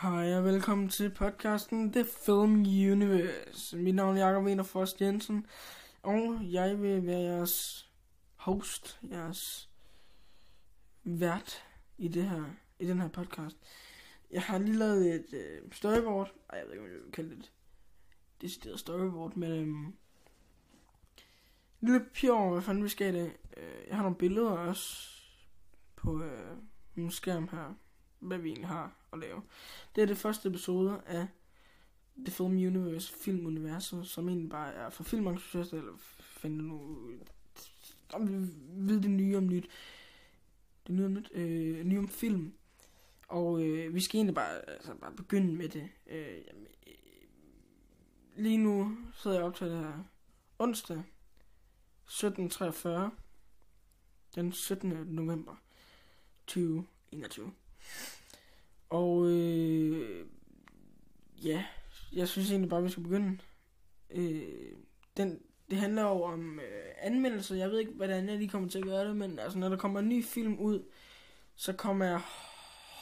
Hej og velkommen til podcasten The Film Universe. Mit navn er Jakob Wiener Frost Jensen, og jeg vil være jeres host, jeres vært i, det her, i den her podcast. Jeg har lige lavet et øh, storyboard, Ej, jeg ved ikke, om jeg vil kalde det et decideret storyboard, men øhm, lille papir over, hvad fanden vi skal i dag. Øh, jeg har nogle billeder også på øh, min skærm her, hvad vi egentlig har at lave. Det er det første episode af The Film Universe, filmuniverset, som egentlig bare er for filmentusiaster, eller finde nu om vi ved det nye om nyt. Det nye om nyt, øh, nye om film. Og øh, vi skal egentlig bare, altså, bare begynde med det. Øh, jamen, øh, lige nu sidder jeg op til det her onsdag 17.43 den 17. november 2021. Og øh, ja, jeg synes egentlig bare, vi skal begynde. Øh, den, det handler jo om øh, anmeldelser. Jeg ved ikke, hvordan jeg lige kommer til at gøre det, men altså, når der kommer en ny film ud, så kommer jeg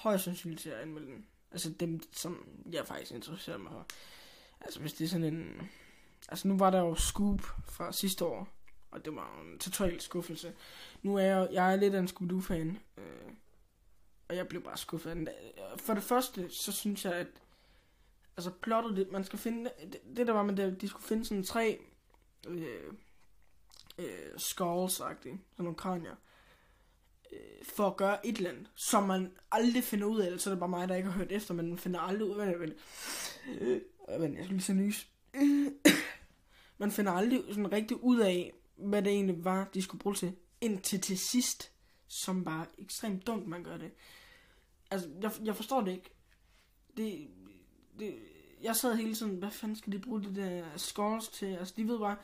højst sandsynligt til at anmelde den. Altså dem, som jeg faktisk interesserer mig for. Altså hvis det er sådan en... Altså nu var der jo Scoop fra sidste år, og det var en total skuffelse. Nu er jeg, jeg er lidt af en Scooby-Doo-fan, øh, og jeg blev bare skuffet af den. For det første, så synes jeg, at altså plottet, det, man skal finde, det, det der var med det, de skulle finde sådan tre øh, øh, skulls sådan nogle kranier, øh, for at gøre et eller andet, som man aldrig finder ud af, eller så er det bare mig, der ikke har hørt efter, men man finder aldrig ud af det. Øh, øh, men jeg skulle lige så nys. man finder aldrig sådan rigtig ud af, hvad det egentlig var, de skulle bruge til, indtil til sidst, som bare ekstremt dumt, man gør det. Altså, jeg, jeg forstår det ikke. Det, det, jeg sad hele tiden, hvad fanden skal de bruge de der scores til? Altså, de ved bare,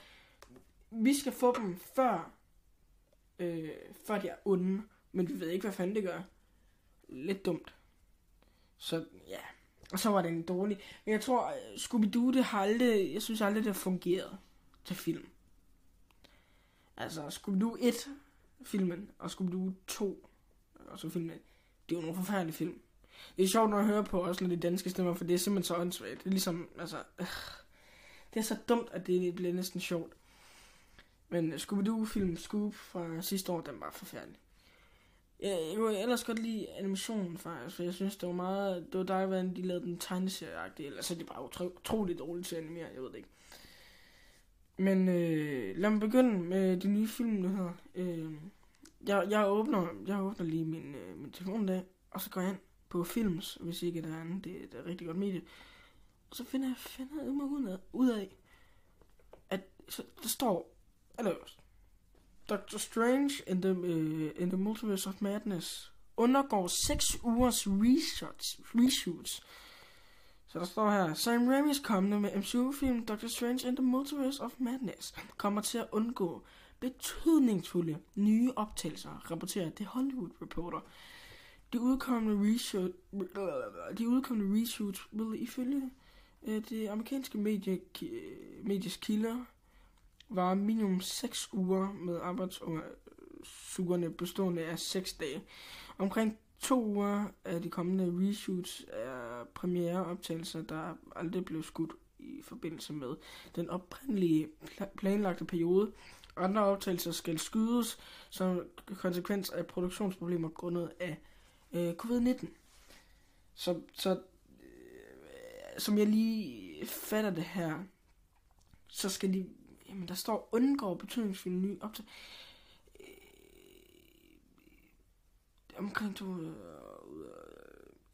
vi skal få dem før, øh, før de er onde, men vi ved ikke, hvad fanden det gør. Lidt dumt. Så ja, og så var det en dårlig. Men jeg tror, Scooby-Doo, det har aldrig, jeg synes aldrig, det har fungeret til film. Altså, Scooby-Doo 1, filmen, og Scooby-Doo 2, og så filmen, det er jo nogle forfærdelige film. Det er sjovt, når jeg hører på også lidt de danske stemmer, for det er simpelthen så åndssvagt. Det er ligesom, altså, øh, det er så dumt, at det bliver næsten sjovt. Men øh, Scooby-Doo-film Scoop fra sidste år, den var forfærdelig. Jeg, jeg kunne ellers godt lide animationen faktisk, for jeg synes, det var meget, det var dig, hvordan de lavede den tegneserieagtige, eller så er de bare utro, utroligt dårligt til at animere, jeg ved det ikke. Men øh, lad mig begynde med de nye film, der hedder... Øh, jeg, jeg, åbner, jeg åbner lige min, øh, min telefon der, og så går jeg ind på Films, hvis ikke der er andet. Det, det er et rigtig godt medie. Og så finder jeg, finder mig ud af, ud af at så, der står allerøverst. Doctor Strange in the, uh, in the Multiverse of Madness undergår 6 ugers research, reshoots. Så der står her, Sam Raimi's kommende med MCU-film Doctor Strange in the Multiverse of Madness kommer til at undgå betydningsfulde nye optagelser, rapporterer The Hollywood Reporter. De udkommende, reshoot, de udkommende reshoots vil ifølge øh, det amerikanske medie, medies kilder var minimum 6 uger med arbejdsugerne bestående af 6 dage. Omkring to uger af de kommende reshoots er premiereoptagelser, der aldrig blev skudt i forbindelse med den oprindelige planlagte periode. Andre optagelser skal skydes som konsekvens af produktionsproblemer grundet af øh, covid-19. Så, så øh, som jeg lige fatter det her, så skal de, jamen der står undgår betydningsfulde nye optagelser. Øh, omkring to, øh,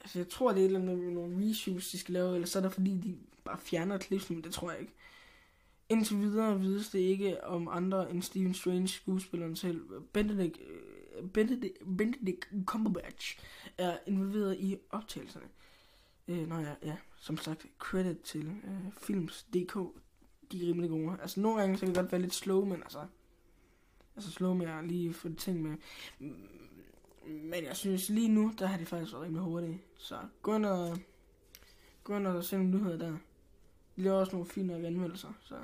altså jeg tror det er et eller andet med nogle reshoots, de skal lave, eller så er det fordi, de bare fjerner klipsen, men det tror jeg ikke. Indtil videre vides det ikke om andre end Stephen Strange skuespilleren selv. Benedict, øh, Benedict, Benedict Cumberbatch er involveret i optagelserne. Øh, nå ja, ja, som sagt, credit til øh, Films.dk. De er rimelig gode. Altså nogle gange så kan det godt være lidt slow, men altså... Altså slow med at lige få ting med. Men jeg synes lige nu, der har de faktisk været rimelig hurtige. Så gå ind og, gå ind og se nogle nyheder der. De laver også nogle fine anmeldelser, så...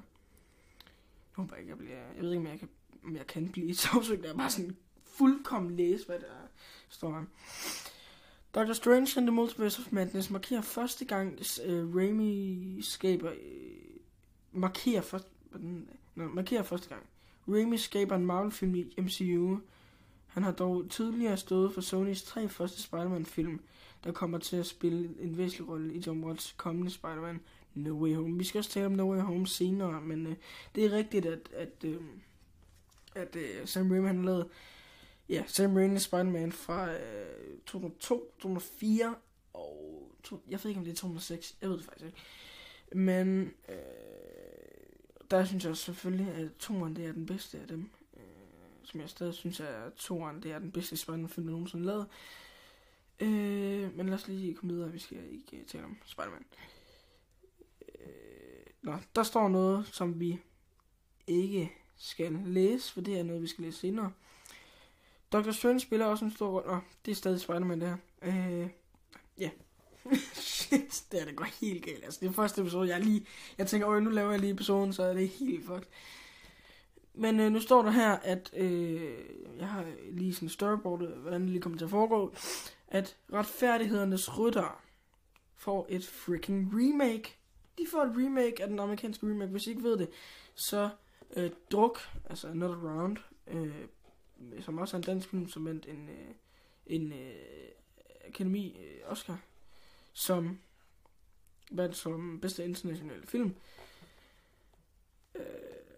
Jeg håber ikke, jeg bliver... Jeg ved ikke, om jeg kan, om jeg kan blive sagsøgt. Jeg bare sådan fuldkommen læse, hvad der står her. Doctor Strange and the Multiverse of Madness markerer første gang, uh, Raimi skaber... Uh, markerer, først, Nå, markerer første gang. Raimi skaber en Marvel-film i MCU. Han har dog tidligere stået for Sonys tre første Spider-Man-film, der kommer til at spille en væsentlig rolle i John Watts kommende Spider-Man No Way Home. Vi skal også tale om No Way Home senere, men øh, det er rigtigt, at, at, øh, at øh, Sam Raimi han har lavet ja, Sam Raimi's Spider-Man fra øh, 2002, 2004 og to, jeg ved ikke om det er 2006, jeg ved det faktisk ikke. Men øh, der synes jeg selvfølgelig, at toren det er den bedste af dem. Øh, som jeg stadig synes, at toren det er den bedste Spider-Man-film, der nogensinde lavet. Øh, men lad os lige komme videre, vi skal ikke tale om Spider-Man. Nå, der står noget, som vi ikke skal læse, for det er noget, vi skal læse senere. Dr. Strange spiller også en stor rolle. Nå, det er stadig Spider-Man, det her. Øh, ja. Shit, det er det går helt galt. Altså, det er første episode, jeg lige... Jeg tænker, åh, nu laver jeg lige episoden, så er det helt fucked. Men øh, nu står der her, at... Øh, jeg har lige sådan storyboard, øh, hvordan det lige kommer til at foregå. At retfærdighedernes rytter får et freaking remake de får et remake af den amerikanske remake. Hvis I ikke ved det, så øh, Druk, altså Another Round, øh, som også er en dansk film, som vandt en, øh, en øh, Akademi øh, Oscar, som vandt som bedste internationale film. Øh,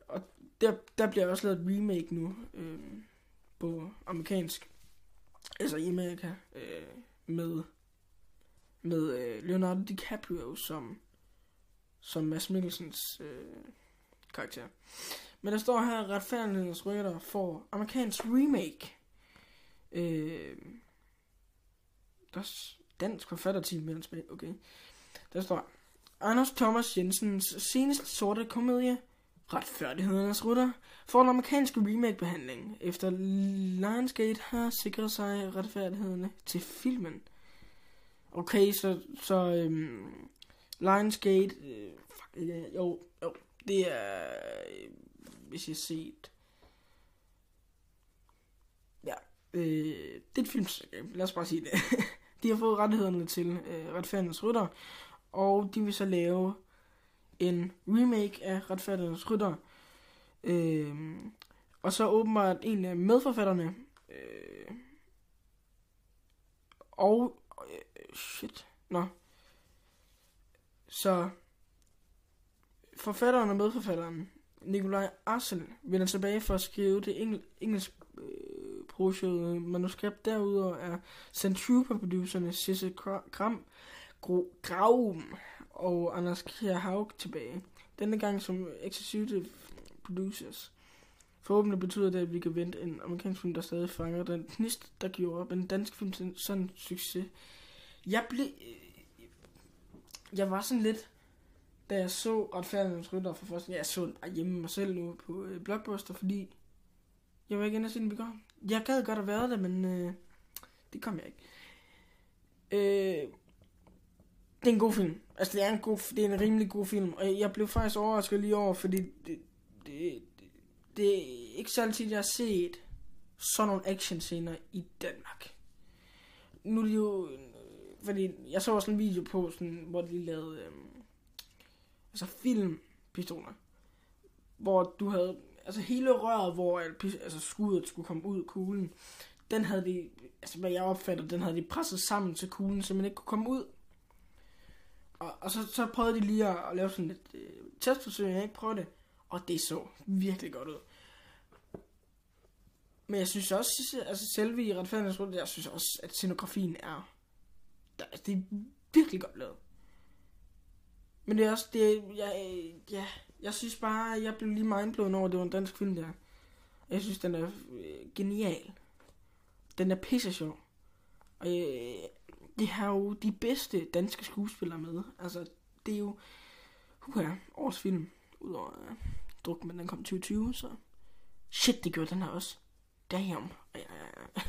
og der, der bliver også lavet et remake nu øh, på amerikansk, altså i Amerika, øh, med, med øh, Leonardo DiCaprio som som Mads Mikkelsens øh, karakter. Men der står her, retfærdighedens rytter får amerikansk remake. Øh, der er dansk forfatterteam med hans okay. Der står, Anders Thomas Jensens seneste sorte komedie, Retfærdighedens Rytter, får en amerikansk remake-behandling, efter Lionsgate har sikret sig retfærdighederne til filmen. Okay, så, så øhm, Lionsgate, øh, fuck, øh, jo, jo, det er, øh, hvis jeg har set, ja, øh, det er et film, lad os bare sige det. de har fået rettighederne til øh, Retfærdighedens Rytter, og de vil så lave en remake af Retfærdighedens Rytter. Øh, og så åbenbart en af medforfatterne, øh, og, øh, shit, nå, så forfatteren og medforfatteren, Nikolaj Arsel, vender tilbage for at skrive det engel, engelsk øh, manuskript. Derudover er Centrupa-producerne Sisse Kram, Graum og Anders Kjær Haug tilbage. Denne gang som executive producers. Forhåbentlig betyder det, at vi kan vente en amerikansk film, der stadig fanger den knist, der gjorde en dansk film til sådan en succes. Jeg blev jeg var sådan lidt, da jeg så Retfærdighedens Rytter for første gang, jeg så den bare hjemme mig selv nu på øh, Blockbuster, fordi jeg var ikke inde og se den går. Jeg gad godt at være der, men øh, det kom jeg ikke. Øh, det er en god film. Altså, det er en, god, det er en rimelig god film. Og jeg blev faktisk overrasket lige over, fordi det, det, det, det er ikke så altid, jeg har set sådan nogle action scener i Danmark. Nu er det jo fordi jeg så også en video på, sådan, hvor de lavede øhm, altså filmpistoler. Hvor du havde, altså hele røret, hvor altså skuddet skulle komme ud af kuglen, den havde de, altså hvad jeg opfatter, den havde de presset sammen til kuglen, så man ikke kunne komme ud. Og, og så, så prøvede de lige at, at lave sådan et øh, testforsøg, jeg ikke prøvede det, og det så virkelig godt ud. Men jeg synes også, altså selve i retfærdighedsrunde, jeg synes også, at scenografien er Altså, det er virkelig godt lavet. Men det er også, det, jeg, ja, jeg synes bare, jeg blev lige mindblown over, at det var en dansk film der. Jeg synes, den er øh, genial. Den er pisse sjov. Og øh, det har jo de bedste danske skuespillere med. Altså, det er jo, her, års film. Udover øh, druk, men den kom 2020, så... Shit, det gjorde den her også. Damn. Ja, ja, ja.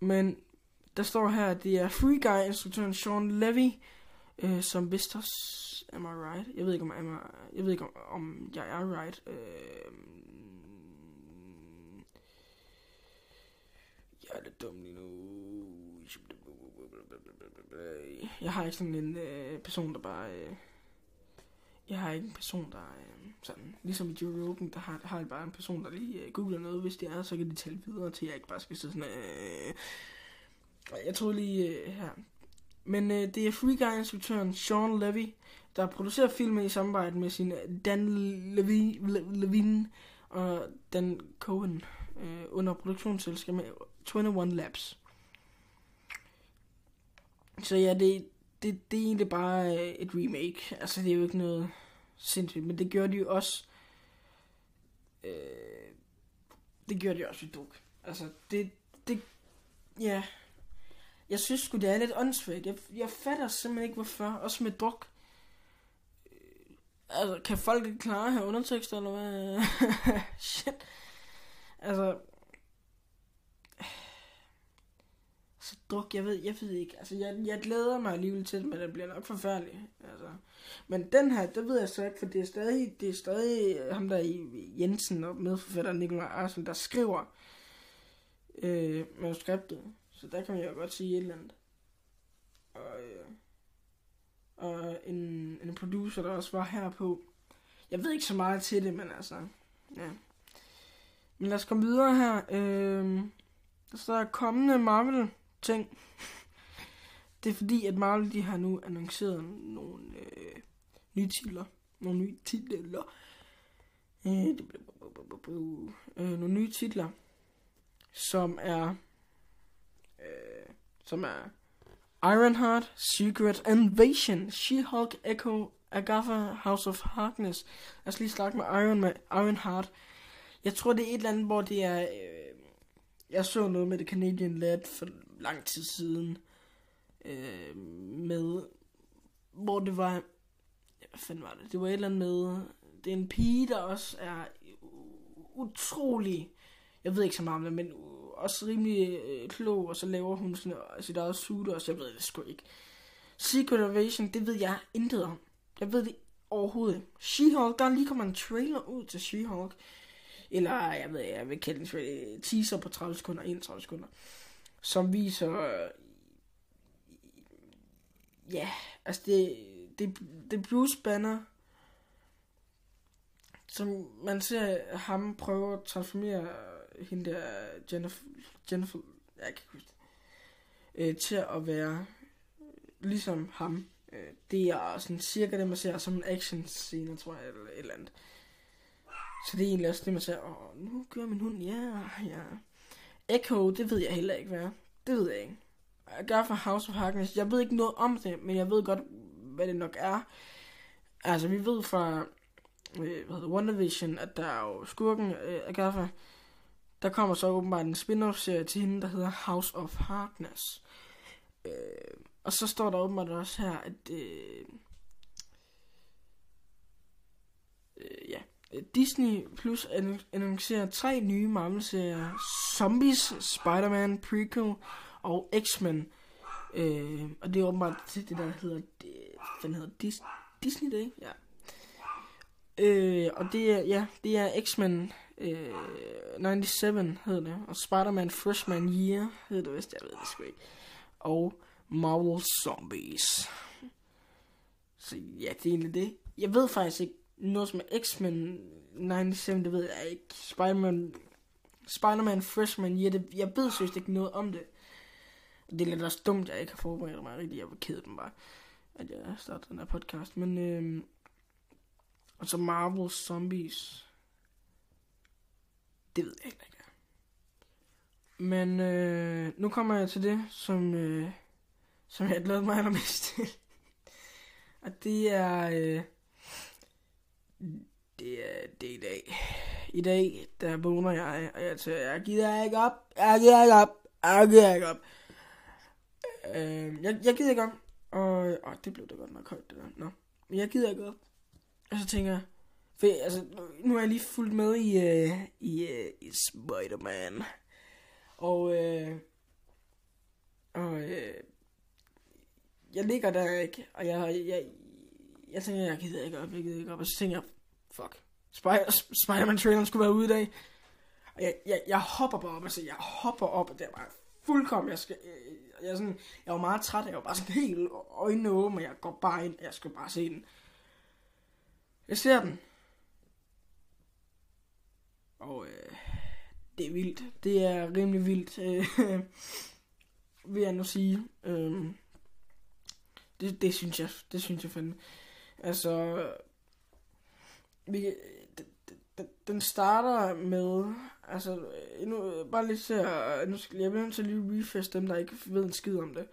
Men der står her, at det er Free Guy-instruktøren Sean Levy, øh, som vist også... Am I right? Jeg ved ikke, om, am I, jeg, ved ikke, om, om jeg er right. Øh, jeg er lidt dum lige nu. Jeg har ikke sådan en øh, person, der bare... Øh, jeg har ikke en person, der øh, sådan... Ligesom i Joe Rogan, der har, har jeg bare en person, der lige øh, googler noget. Hvis det er, så kan de tale videre til, jeg ikke bare skal sidde sådan... Øh, jeg tror lige øh, her. Men øh, det er Free Guy-instruktøren Sean Levy, der producerer filmen i samarbejde med sin øh, Dan Levy, Levine og Dan Cohen øh, under produktionsselskabet 21 Labs. Så ja, det, det, det er egentlig bare øh, et remake. Altså, det er jo ikke noget sindssygt, men det gør de jo også... Øh, det gør de også ved Duke. Altså, det, det, ja... Jeg synes sgu, det er lidt åndssvagt. Jeg, jeg fatter simpelthen ikke, hvorfor. Også med druk. Øh, altså, kan folk ikke klare at have undertekster, eller hvad? Shit. Altså, så druk, jeg ved, jeg ved ikke. Altså, jeg, jeg glæder mig alligevel til men det bliver nok forfærdeligt. Altså. Men den her, det ved jeg så ikke, for det er stadig, det er stadig ham der i Jensen og medforfatter Nikolaj Arsel, der skriver øh, manuskriptet. Så der kan man jo godt sige et eller andet. Og, øh, og en, en producer, der også var her på. Jeg ved ikke så meget til det, men altså, ja. Men lad os komme videre her. Øh, der står kommende Marvel ting. Det er fordi, at Marvel de har nu annonceret nogle øh, nye titler. Nogle nye titler. Øh, øh nogle nye titler, som er øh, som er Ironheart, Secret Invasion, She-Hulk, Echo, Agatha, House of Harkness. Lad os lige snakke med Iron med Ironheart. Jeg tror, det er et eller andet, hvor det er... Øh, jeg så noget med The Canadian Lad for lang tid siden. Øh, med... Hvor det var... Hvad fanden var det? Det var et eller andet med... Det er en pige, der også er utrolig... Jeg ved ikke så meget om det, men også rimelig øh, klog, og så laver hun sådan, øh, sit eget suit også, jeg ved det sgu ikke. Secret Invasion, det ved jeg intet om. Jeg ved det overhovedet ikke. She-Hulk, der lige kommer en trailer ud til She-Hulk. Eller, jeg ved jeg vil kalde en teaser på 30 sekunder, 31 sekunder. Som viser... Øh, ja, altså det, det, det er Bruce Banner, som man ser ham prøve at transformere hende der Jennifer, Jennifer jeg kan ikke huske det, øh, til at være øh, ligesom ham. Øh, det er sådan cirka det, man ser som en action scene, tror jeg, eller et eller andet. Så det er egentlig også det, man ser, åh, nu gør min hund, ja, ja. Echo, det ved jeg heller ikke, hvad Det ved jeg ikke. Jeg gør for House of Harkness. Jeg ved ikke noget om det, men jeg ved godt, hvad det nok er. Altså, vi ved fra øh, hvad hedder WandaVision, at der er jo skurken øh, Agatha, der kommer så åbenbart en spin-off-serie til hende, der hedder House of Hardness. Øh, og så står der åbenbart også her, at øh, øh, ja, Disney Plus annoncerer tre nye Marvel-serier. Zombies, Spider-Man, Prequel og X-Men. Øh, og det er åbenbart til det, der hedder, det, den hedder Dis, Disney Day, ja. Øh, og det er, ja, det er X-Men øh, 97 hed det, og Spider-Man Freshman Year hed det vist, jeg ved det sgu ikke. Og Marvel Zombies. Så ja, det er egentlig det. Jeg ved faktisk ikke noget som er X-Men 97, det ved jeg ikke. Spider-Man Spider-Man Freshman Year, det, jeg ved synes ikke noget om det. Det er lidt også dumt, at jeg ikke har forberedt mig rigtig. Jeg var ked dem bare, at jeg startede den her podcast. Men, øh, og så Marvel Zombies. Det ved jeg ikke, Men øh, nu kommer jeg til det, som, øh, som jeg glæder mig allermest til. Og det er... Øh, det er, det er i dag. I dag, der vågner jeg, og jeg siger, jeg gider ikke op, jeg gider ikke op, jeg gider ikke op. Øh, jeg, jeg gider ikke op, og åh, det blev da godt nok højt, det der. Nå. Jeg gider ikke op. Og så tænker jeg, for, altså, nu er jeg lige fuldt med i, uh, i, uh, i Spider-Man. Og, uh, og uh, jeg ligger der ikke, og jeg, jeg, jeg, jeg tænker, jeg gider ikke op, jeg gider ikke op, og så tænker jeg, fuck, Spider- Spider-Man-traileren skulle være ude i dag. Og jeg, jeg, jeg hopper bare op, altså jeg hopper op, og det er bare fuldkommen, jeg skal, jeg, sådan, jeg var meget træt, jeg var bare sådan helt øjnene åbne, og jeg går bare ind, jeg skal bare se den. Jeg ser den. Og øh, det er vildt. Det er rimelig vildt, øh, vil jeg nu sige. Øh, det, det synes jeg, det synes jeg fandme. Altså, vi, den starter med, altså, øh, nu, bare lige se, nu skal jeg blive til at lige refresh dem, der ikke ved en skid om det.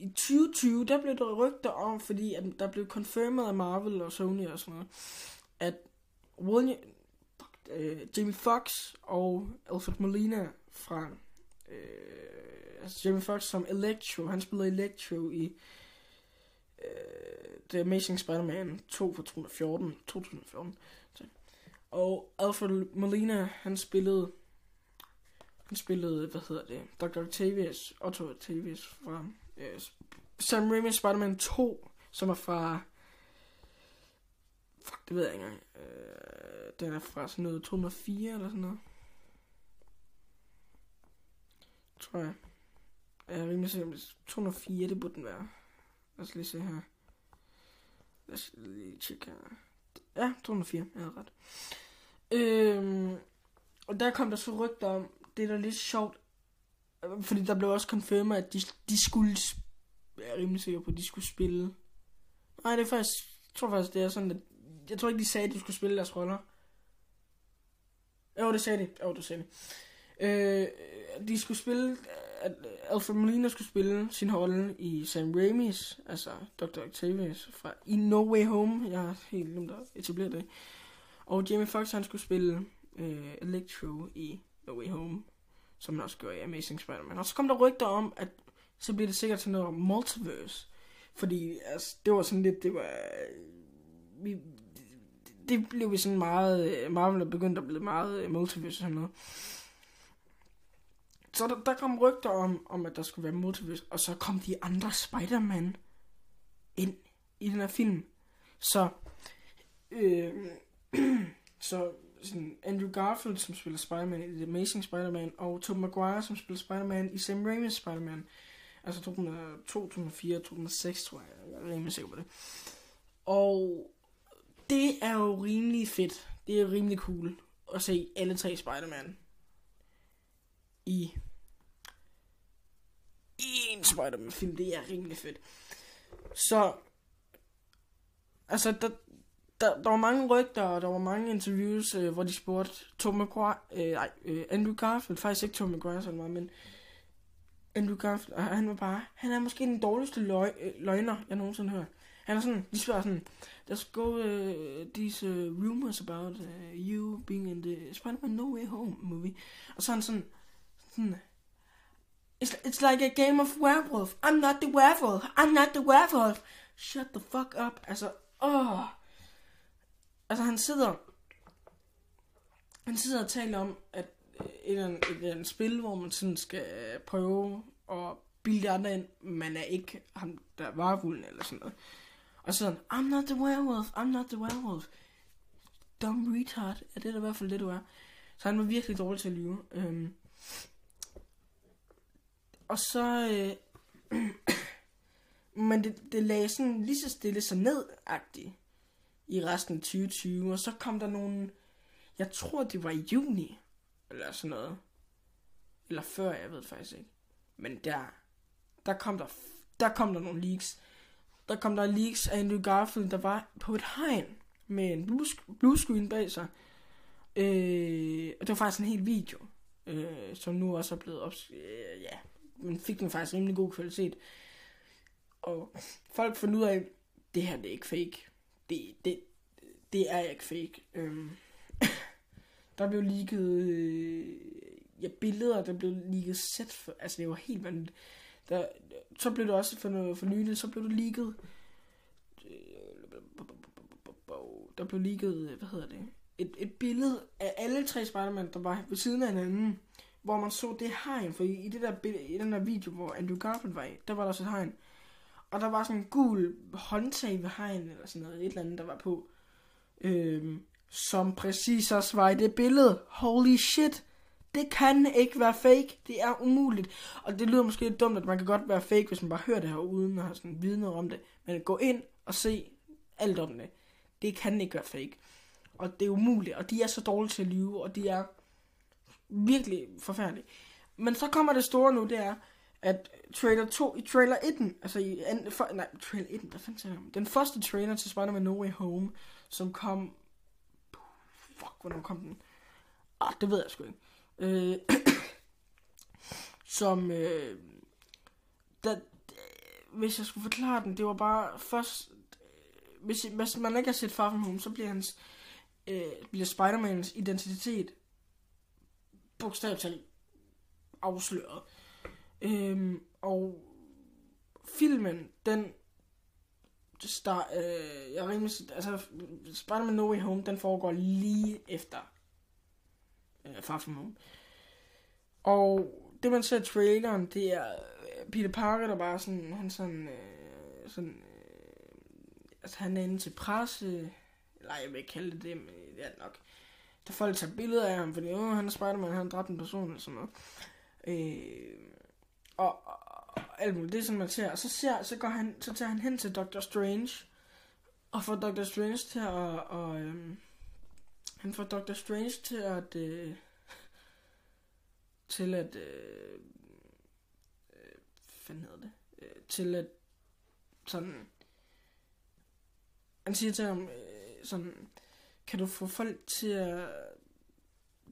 I 2020, der blev der rygter om, fordi at der blev confirmed af Marvel og Sony og sådan noget, at William, øh, Jamie Fox og Alfred Molina fra, øh, altså Jamie Fox som Electro, han spillede Electro i uh, The Amazing Spider-Man 2 fra 2014, 2014. Og Alfred Molina, han spillede, han spillede, hvad hedder det, Dr. Octavius, Otto Octavius fra øh, Sam Raimi's Spider-Man 2, som er fra, fuck, det ved jeg ikke engang, Øh, den er fra sådan noget 204 eller sådan noget. Tror jeg. Jeg er rimelig sikker, 204, det burde den være. Lad os lige se her. Lad os lige tjekke her. Ja, 204, jeg havde ret. Øhm, og der kom der så rygter om, det er da lidt sjovt, fordi der blev også confirmet, at de, de skulle, jeg er rimelig sikker på, at de skulle spille. Nej, det er faktisk, jeg tror faktisk, det er sådan, at, jeg tror ikke, de sagde, at de skulle spille deres roller. Jo, det sagde de. Jo, det sagde de. Øh, de skulle spille at Alfred Molina skulle spille sin rolle i Sam Raimi's, altså Dr. Octavius fra i No Way Home. Jeg har helt glemt at etablere det. Og Jamie Foxx han skulle spille øh, Electro i No Way Home, som man også gjorde i Amazing Spider-Man. Og så kom der rygter om, at så bliver det sikkert til noget multiverse. Fordi altså, det var sådan lidt, det var... Øh, vi, det blev vi sådan meget... Øh, Marvel er begyndt at blive meget øh, multiverse og sådan noget. Så der, der kom rygter om, om, at der skulle være multiverse, og så kom de andre Spider-Man ind i den her film. Så, øh, så sådan Andrew Garfield, som spiller Spider-Man i The Amazing Spider-Man, og Tobey Maguire, som spiller Spider-Man i Sam Raimi's Spider-Man. Altså 2004, 2006, tror jeg. Jeg er rimelig sikker på det. Og det er jo rimelig fedt. Det er rimelig cool at se alle tre Spider-Man i en Spider-Man-film. Det er rimelig fedt. Så, altså, der, der, der var mange rygter, og der var mange interviews, øh, hvor de spurgte Tom McGuire, øh, nej, øh, Andrew Garfield, faktisk ikke Tom McGuire sådan var, men Andrew Garfield, og han var bare, han er måske den dårligste løg, øh, løgner, jeg nogensinde hørt. Han er sådan, de spørger sådan, there's go uh, these uh, rumors about uh, you being in the Spider-Man No Way Home movie. Og så er han sådan, sådan, It's, it's like a game of werewolf. I'm not the werewolf. I'm not the werewolf. Shut the fuck up. Altså, åh. Altså, han sidder... Han sidder og taler om, at øh, et eller andet, et eller andet spil, hvor man sådan skal øh, prøve at bilde andre ind, man er ikke ham, der er varvulden eller sådan noget. Og sådan, I'm not the werewolf, I'm not the werewolf. Dumb retard, ja, det er da i hvert fald det, du er. Så han var virkelig dårlig til at lyve. Øhm, og så... Øh, men det, det lagde sådan lige så stille sig ned i resten af 2020. Og så kom der nogle... Jeg tror, det var i juni. Eller sådan noget. Eller før, jeg ved faktisk ikke. Men der... Der kom der, der kom der nogle leaks. Der kom der leaks af Andrew Garfield, der var på et hegn med en blue, blue screen bag sig. Øh, og det var faktisk en hel video, øh, som nu også er blevet op, øh, ja, men fik den faktisk rimelig god kvalitet. Og folk fandt ud af, det her det er ikke fake. Det, det, det er ikke fake. Øhm, der blev ligget øh, ja, billeder, der blev ligget sæt for, altså det var helt vanvittigt. Der, så blev det også for, noget, for nylig, så blev det ligget... Øh, der blev ligget, hvad hedder det, et, et billede af alle tre Spider-Man, der var ved siden af hinanden hvor man så det hegn, for i, i, det der, i den der video, hvor Andrew Garfield var i, der var der også et hegn. Og der var sådan en gul håndtag ved hegn, eller sådan noget, et eller andet, der var på. Øhm, som præcis også var i det billede. Holy shit! Det kan ikke være fake. Det er umuligt. Og det lyder måske lidt dumt, at man kan godt være fake, hvis man bare hører det her, uden at have sådan viden om det. Men gå ind og se alt om det. Det kan ikke være fake. Og det er umuligt. Og de er så dårlige til at lyve, og de er virkelig forfærdelige. Men så kommer det store nu, det er, at trailer 2, i trailer 1, altså i, anden, for, nej, trailer 1, hvad fanden siger Den første trailer til Spider-Man No Way Home, som kom, fuck, hvornår kom den? Ah, det ved jeg sgu ikke. Øh, som, øh, der, hvis jeg skulle forklare den, det var bare først, øh, hvis, hvis man ikke har set Far From Home, så bliver hans, øh, bliver Spider-Mans identitet bogstaveligt talt afsløret. Øhm, og filmen, den start, øh, jeg rimelig, altså Spider-Man No Way Home, den foregår lige efter øh, Far From Home. Og det man ser i traileren, det er øh, Peter Parker, der bare sådan, han sådan, øh, sådan, øh, altså han er inde til presse, eller jeg vil ikke kalde det det, men det er det nok. Der folk tager billeder af ham, fordi åh, han er Spider-Man, han har dræbt en person, eller sådan noget. Øh, og, og, og alt muligt, det er sådan, man ser. Og så, ser, så, går han, så tager han hen til Dr. Strange, og får Dr. Strange til at, og, øh, han får Dr. Strange til at, øh, til at, øh, øh, hvad hedder det, øh, til at, sådan, han siger til ham, øh, sådan, kan du få folk til at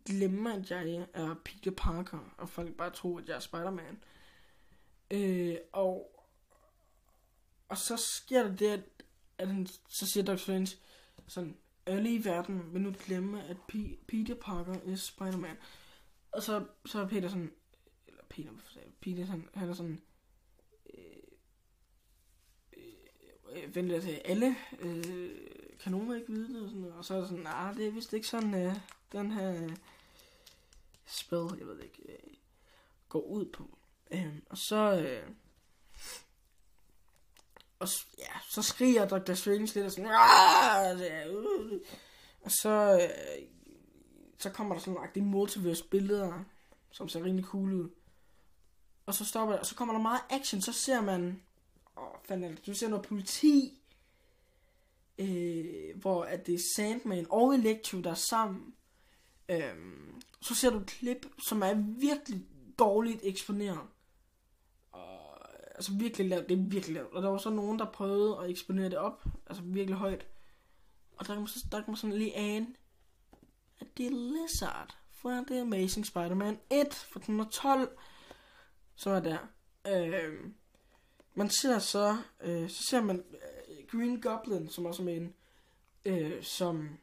glemme, at jeg er Peter Parker, og folk bare tror, at jeg er Spider-Man. Øh, og, og så sker der det, at, at han, så siger Dr. Strange, sådan, alle i verden vil nu glemme, at P- Peter Parker er Spider-Man. Og så, så er Peter sådan, eller Peter, Peter sådan, han er sådan, øh, øh, øh vent lidt til alle, øh, kan nogen ikke vide det? Og, sådan og så er det sådan, nej, det er vist ikke sådan, øh, den her øh, spil, jeg ved ikke, øh, går ud på. Øh, og så, øh, og ja, så skriger Dr. Strange lidt og sådan, uh, og så, øh, så kommer der sådan nogle multiverse billeder, som ser rimelig cool ud. Og så stopper det, og så kommer der meget action, så ser man, åh, fanden, du ser noget politi, øh, hvor at det er Sandman og Electro, der er sammen. Øhm, så ser du et klip, som er virkelig dårligt eksponeret. Altså virkelig lavt, det er virkelig lavt. Og der var så nogen, der prøvede at eksponere det op, altså virkelig højt. Og der kan man, der kan man sådan lige ane, at det er Lizard fra The Amazing Spider-Man 1 fra 2012, som er der. Øh, man ser så, øh, så ser man øh, Green Goblin, som også er med inde, øh, som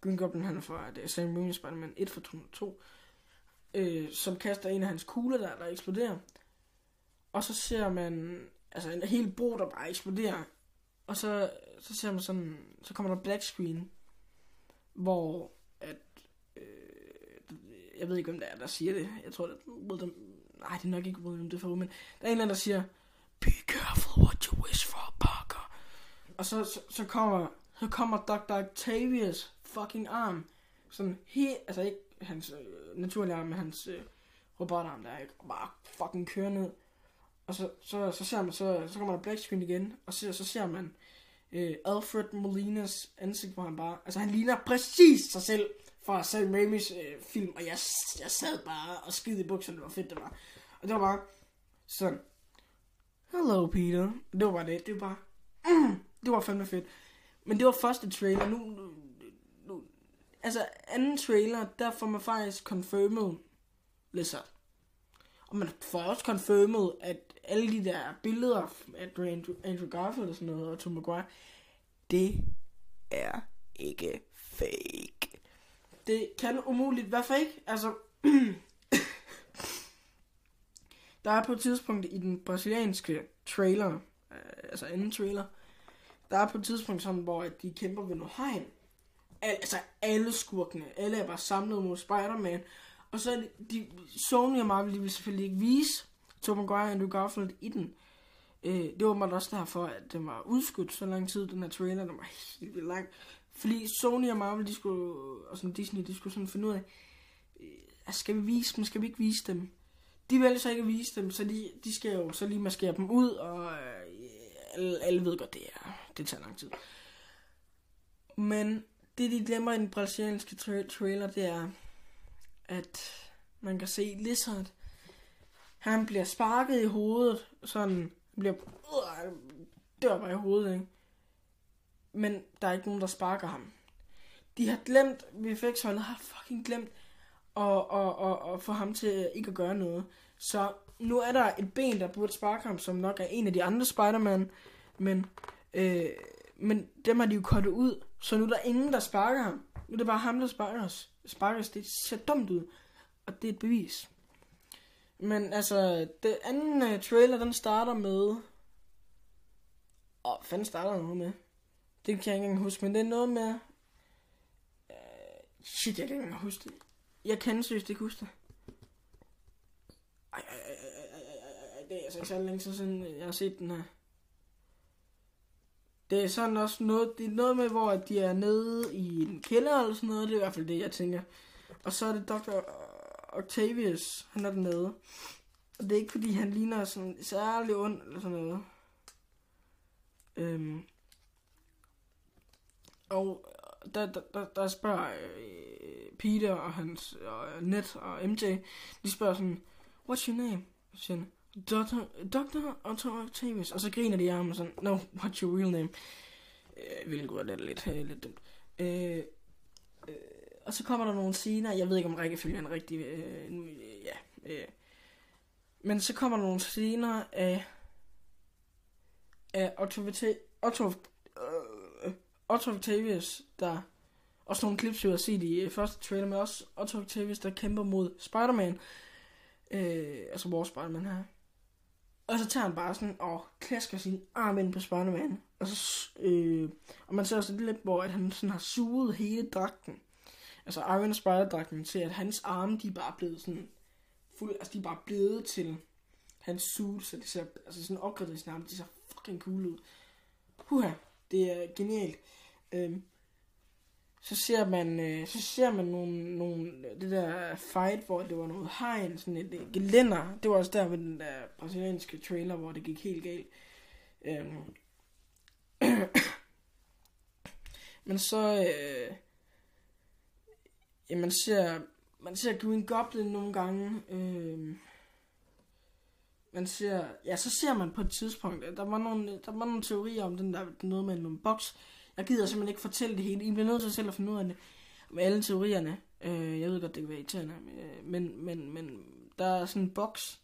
Green Goblin, han er fra det er Sam Raimi Spider-Man 1 fra 2002, øh, som kaster en af hans kugler der, der eksploderer. Og så ser man altså en hel bro, der bare eksploderer. Og så, så ser man sådan, så kommer der black screen, hvor at, øh, jeg ved ikke, hvem det er, der siger det. Jeg tror, det er nej, det er nok ikke William Defoe, men der er en eller anden, der siger, Be careful what you wish for, Parker. Og så, så, så kommer så kommer Dr. Octavius fucking arm. Sådan helt, altså ikke hans øh, naturlige arm, men hans øh, robotarm, der er ikke bare fucking kører ned. Og så, så, så ser man, så, så kommer der black screen igen, og så, så ser man øh, Alfred Molinas ansigt, hvor han bare, altså han ligner præcis sig selv fra Sam Raimis øh, film, og jeg, jeg sad bare og skidte i bukserne, det var fedt det var. Og det var bare sådan, hello Peter, det var bare det, det var bare, mm, det var fandme fedt. Men det var første trailer. Nu, nu, nu altså anden trailer, der får man faktisk confirmed Lizard. Og man får også confirmed, at alle de der billeder af Andrew, Andrew Garfield og sådan noget, og Tom Maguire, det er ikke fake. Det kan umuligt være fake. Altså, der er på et tidspunkt i den brasilianske trailer, øh, altså anden trailer, der er på et tidspunkt sådan, hvor de kæmper ved noget hegn. Al, altså alle skurkene, alle er bare samlet mod Spider-Man. Og så de, Sony og Marvel, de vil selvfølgelig ikke vise Tom Maguire og Andrew Garfield i den. Øh, det var man også derfor, at den var udskudt så lang tid, den her trailer, den var helt vildt lang. Fordi Sony og Marvel, de skulle, og sådan Disney, de skulle sådan finde ud af, øh, altså, skal vi vise dem, skal vi ikke vise dem? De vælger så ikke at vise dem, så de, de skal jo så lige maskere dem ud, og øh, alle, alle ved godt, det er, det tager lang tid. Men det, de glemmer i den brasilianske tra- trailer, det er, at man kan se Lizard, han bliver sparket i hovedet, sådan, bliver, øh, dør bare i hovedet, ikke? Men der er ikke nogen, der sparker ham. De har glemt, VFX-holdet har fucking glemt at, at, at, at få ham til ikke at gøre noget. Så nu er der et ben, der burde sparke ham, som nok er en af de andre Spider-Man, men, øh, men dem har de jo kottet ud, så nu er der ingen, der sparker ham. Nu er det bare ham, der sparker os. Sparkers, det ser dumt ud, og det er et bevis. Men altså, det anden uh, trailer, den starter med... Åh, oh, fanden starter den med? Det kan jeg ikke engang huske, men det er noget med... Uh, shit, jeg kan ikke engang huske det. Jeg kan seriøst ikke huske det. Ej, ej, ej, ej, ej, ej, det er altså ikke så længe siden, jeg har set den her. Det er sådan også noget, det er noget med, hvor de er nede i en kælder eller sådan noget. Det er i hvert fald det, jeg tænker. Og så er det Dr. Octavius, han er dernede. Og det er ikke fordi, han ligner sådan særlig ond eller sådan noget. Øhm. Og øh, der, der, der, der spørger øh, Peter og hans og Ned og MJ, de spørger sådan, what's your name? Så siger han, Dr. Dr. Otto Octavius. Og så griner de af ham og sådan, no, what's your real name? Øh, hvilket gå er lidt, øh, lidt dumt. Øh, øh, og så kommer der nogle scener, jeg ved ikke om rækkefølgen er rigtig, øh, nu, øh, ja, øh. Men så kommer der nogle scener af, af Otto, Otto, øh, Otto Octavius, der også nogle clips, vi har set i øh, første trailer, men også Otto Octavius, der kæmper mod Spider-Man. Øh, altså vores Spider-Man her. Og så tager han bare sådan og klasker sin arm ind på Spider-Man. Og, så, øh, og man ser også lidt, hvor at han sådan har suget hele dragten. Altså Iron Spider-dragten til, at hans arme, de er bare blevet sådan fuld, altså de er bare blevet til hans suit, så det ser, altså sådan opgraderingsnarme, de ser fucking cool ud. Puha, det er genialt. Øh, så ser man, øh, så ser man nogle, nogle, det der fight, hvor det var noget hegn, sådan et, et gelænder. Det var også der ved den der brasilianske trailer, hvor det gik helt galt. Øhm. Men så, øh, ja, man ser, man ser Green Goblin nogle gange. Øh, man ser, ja, så ser man på et tidspunkt, der var nogle, der var nogle teorier om den der, noget med nogle boks, jeg gider simpelthen ikke fortælle det hele. I bliver nødt til selv at finde ud af det. Med alle teorierne. Øh, jeg ved godt, det kan være irriterende. Øh, men, men, men der er sådan en boks.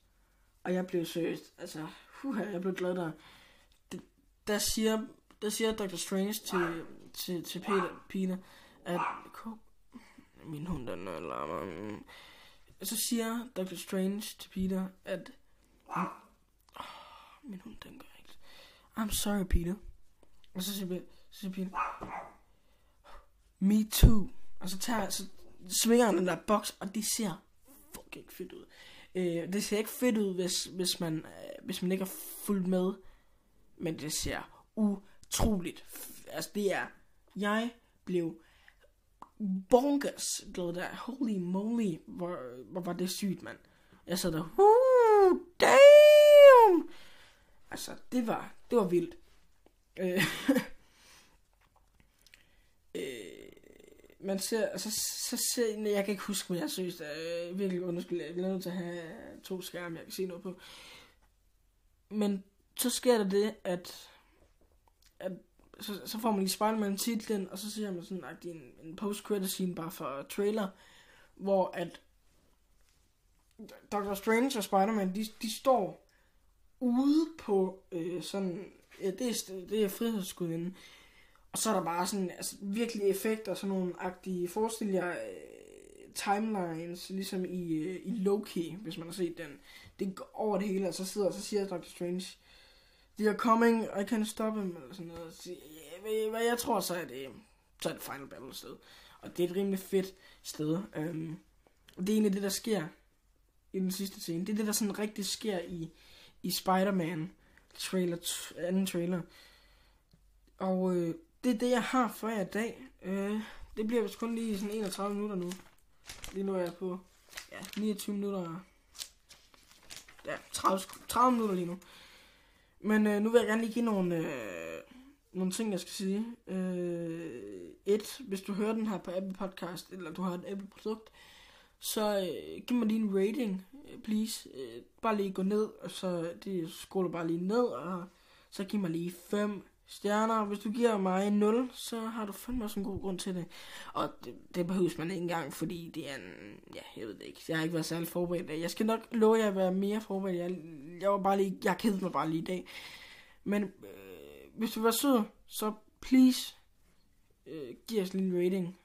Og jeg blev seriøst. Altså, huha, jeg blev glad der. Det, der siger, der siger Dr. Strange til, til, til Peter, Pina, at... Min hund, den larmer. Så siger Dr. Strange til Peter, at... Oh, min hund, den gør ikke. I'm sorry, Peter. Og så siger Peter, så siger pigen, me too. Og så, tager, så svinger han den der boks, og det ser fucking fedt ud. Øh, det ser ikke fedt ud, hvis, hvis, man, øh, hvis man ikke har fulgt med. Men det ser utroligt. Altså det er, jeg blev bonkers glad der. Holy moly, hvor, hvor var det sygt, mand. Jeg sad der, uh, damn! Altså, det var, det var vildt. Øh, man ser, altså, så ser, nej, jeg kan ikke huske, men jeg synes, er øh, virkelig undskyld, jeg er nødt til at have to skærme, jeg kan se noget på. Men så sker der det, at, at så, så får man lige Spider-Man titlen, og så ser man sådan at en, en post-credit scene bare for trailer, hvor at Doctor Strange og Spider-Man, de, de står ude på øh, sådan, ja, det er, det er frihedsgudvinden, og så er der bare sådan altså, virkelig effekter, sådan nogle agtige, forestil jer uh, timelines, ligesom i, uh, i Loki, hvis man har set den. Det går over det hele, og så sidder og så siger Dr. Strange, they are coming, I can stop him, eller sådan noget. Så, ja, hvad jeg tror, så er det, så er det Final Battle sted. Og det er et rimelig fedt sted. Um, og det er egentlig det, der sker i den sidste scene. Det er det, der sådan rigtig sker i, i Spider-Man trailer, anden trailer. Og øh, det er det, jeg har for jer i dag. Øh, det bliver vist kun lige sådan 31 minutter nu. Lige nu er jeg på ja, 29 minutter. Ja, 30, 30 minutter lige nu. Men øh, nu vil jeg gerne lige give nogle, øh, nogle ting, jeg skal sige. Øh, et, hvis du hører den her på Apple Podcast, eller du har et Apple produkt, så øh, giv mig lige en rating, øh, please. Øh, bare lige gå ned, og så det scroller bare lige ned, og så giv mig lige 5 stjerner. Hvis du giver mig 0, så har du fandme også en god grund til det. Og det, det behøves man ikke engang, fordi det er en... Ja, jeg ved det ikke. Jeg har ikke været særlig forberedt. Jeg skal nok love jer at være mere forberedt. Jeg, jeg var bare lige... Jeg kedede mig bare lige i dag. Men øh, hvis du var sød, så please øh, giv os en rating.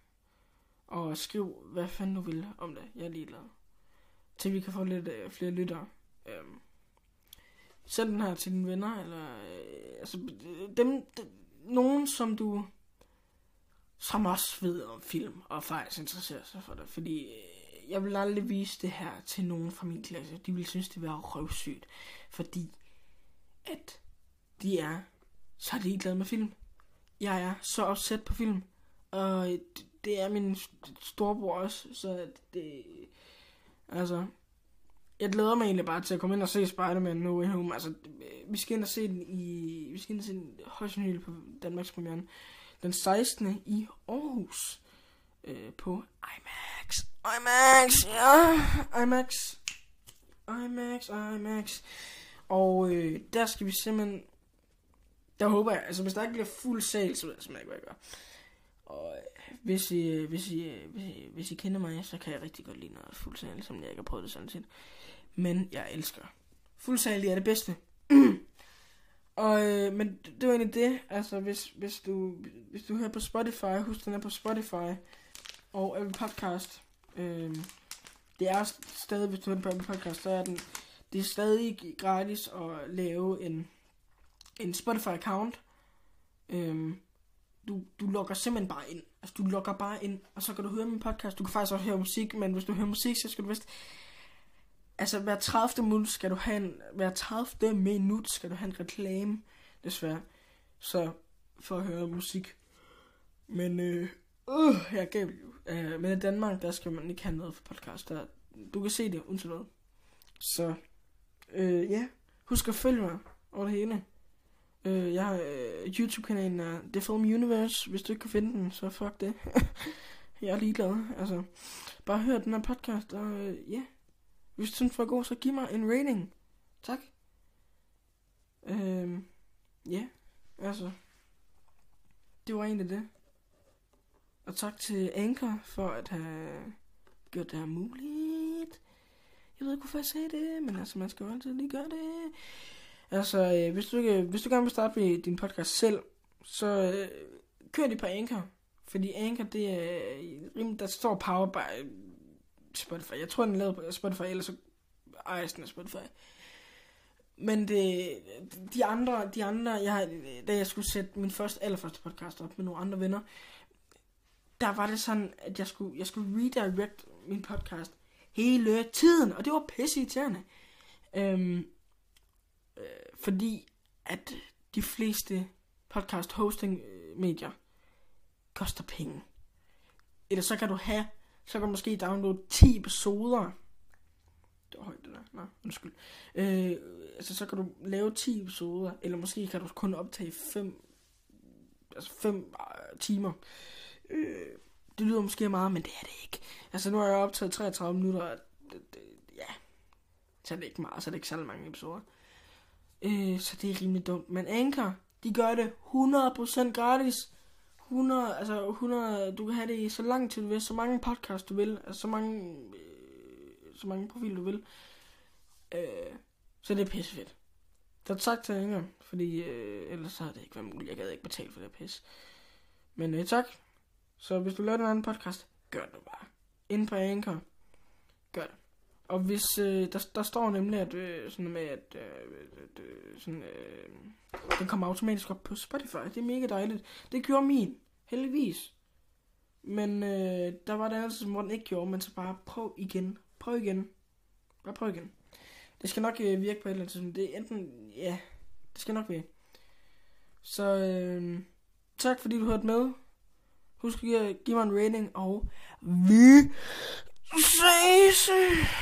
Og skriv, hvad fanden du vil om det. Jeg er ligeglad. Til vi kan få lidt øh, flere lyttere. Øh, send den her til dine venner, eller øh, altså, dem, de, nogen, som du, som også ved om film, og faktisk interesserer sig for det, fordi øh, jeg vil aldrig vise det her til nogen fra min klasse. De vil synes, det var røvsygt, fordi at de er så ligeglade med film. Jeg er så opsat på film, og det, det er min storebror også, så det, altså, jeg glæder mig egentlig bare til at komme ind og se Spider-Man No Way Home. Altså, vi skal ind og se den i... Vi skal ind og se den højst på Danmarks premiere. Den 16. i Aarhus. Øh, på IMAX. IMAX, ja. IMAX. IMAX, IMAX. Og øh, der skal vi simpelthen... Der håber jeg, altså hvis der ikke bliver fuld sal, så ved jeg simpelthen ikke, hvad jeg gør. Og øh, hvis I, hvis, I, hvis, I, hvis I kender mig, så kan jeg rigtig godt lide noget fuld sal, som jeg ikke har prøvet det sådan set men jeg elsker. Fuldsalig er det bedste. og, øh, men det var egentlig det. Altså, hvis, hvis, du, hvis du hører på Spotify, husk den er på Spotify og Apple Podcast. Øh, det er stadig, hvis du hører på Apple Podcast, så er den, det er stadig gratis at lave en, en Spotify-account. Øh, du, du logger simpelthen bare ind. Altså, du logger bare ind, og så kan du høre min podcast. Du kan faktisk også høre musik, men hvis du hører musik, så skal du vist Altså, hver 30. minut skal du have en, hver 30. minut skal du have en reklame, desværre. Så, for at høre musik. Men, øh, øh jeg gav. Øh, men i Danmark, der skal man ikke have noget for podcast. Der, du kan se det, uden noget. Så, øh, ja. Husk at følge mig over det hele. Øh, jeg øh, YouTube-kanalen er The Film Universe. Hvis du ikke kan finde den, så fuck det. jeg er ligeglad. Altså, bare hør den her podcast, og øh, ja. Yeah. Hvis du synes, var god, så giv mig en rating. Tak. Øh, ja, altså. Det var egentlig det. Og tak til Anchor for at have gjort det her muligt. Jeg ved ikke, hvorfor jeg sagde det, men altså, man skal jo altid lige gøre det. Altså, øh, hvis, du, øh, hvis du gerne vil starte med din podcast selv, så øh, kør det på Anchor. Fordi Anchor, det er, øh, der står power by øh, Spotify. Jeg tror, den er lavet på Spotify, ellers så ejes den af Spotify. Men det, de andre, de andre, jeg, da jeg skulle sætte min første, allerførste podcast op med nogle andre venner, der var det sådan, at jeg skulle, jeg skulle redirect min podcast hele tiden, og det var pisse irriterende. Øhm, øh, fordi at de fleste podcast hosting øh, medier koster penge. Eller så kan du have så kan du måske downloade 10 episoder. Det var højt det der. nej, undskyld. Øh, altså så kan du lave 10 episoder, eller måske kan du kun optage 5 altså 5 øh, timer. Øh, det lyder måske meget, men det er det ikke. Altså nu har jeg optaget 33 minutter, og det, det, ja, så er det ikke meget, så er det ikke særlig mange episoder. Øh, Øh, så det er rimelig dumt. Men Anchor, de gør det 100% gratis. 100, altså 100, du kan have det i så lang tid du vil, så mange podcasts du vil, altså så mange, øh, så mange profiler du vil. Øh, så det er pisse fedt. Så tak til Inger, fordi øh, ellers så havde det ikke været muligt. Jeg gad ikke betale for det pis. Men øh, tak. Så hvis du laver en anden podcast, gør det bare. Ind på Anchor. Gør det. Og hvis øh, der, der står nemlig at øh, sådan med at øh, øh, sådan, øh, den kommer automatisk op på Spotify. Det er mega dejligt. Det gjorde min, heldigvis. Men øh, der var det altså, hvor den ikke gjorde, men så bare prøv igen. Prøv igen. Bare prøv igen. Det skal nok øh, virke på et eller andet tidspunkt. Det er enten, ja, det skal nok virke. Så øh, tak fordi du hørte med. Husk at give, give mig en rating, og vi ses.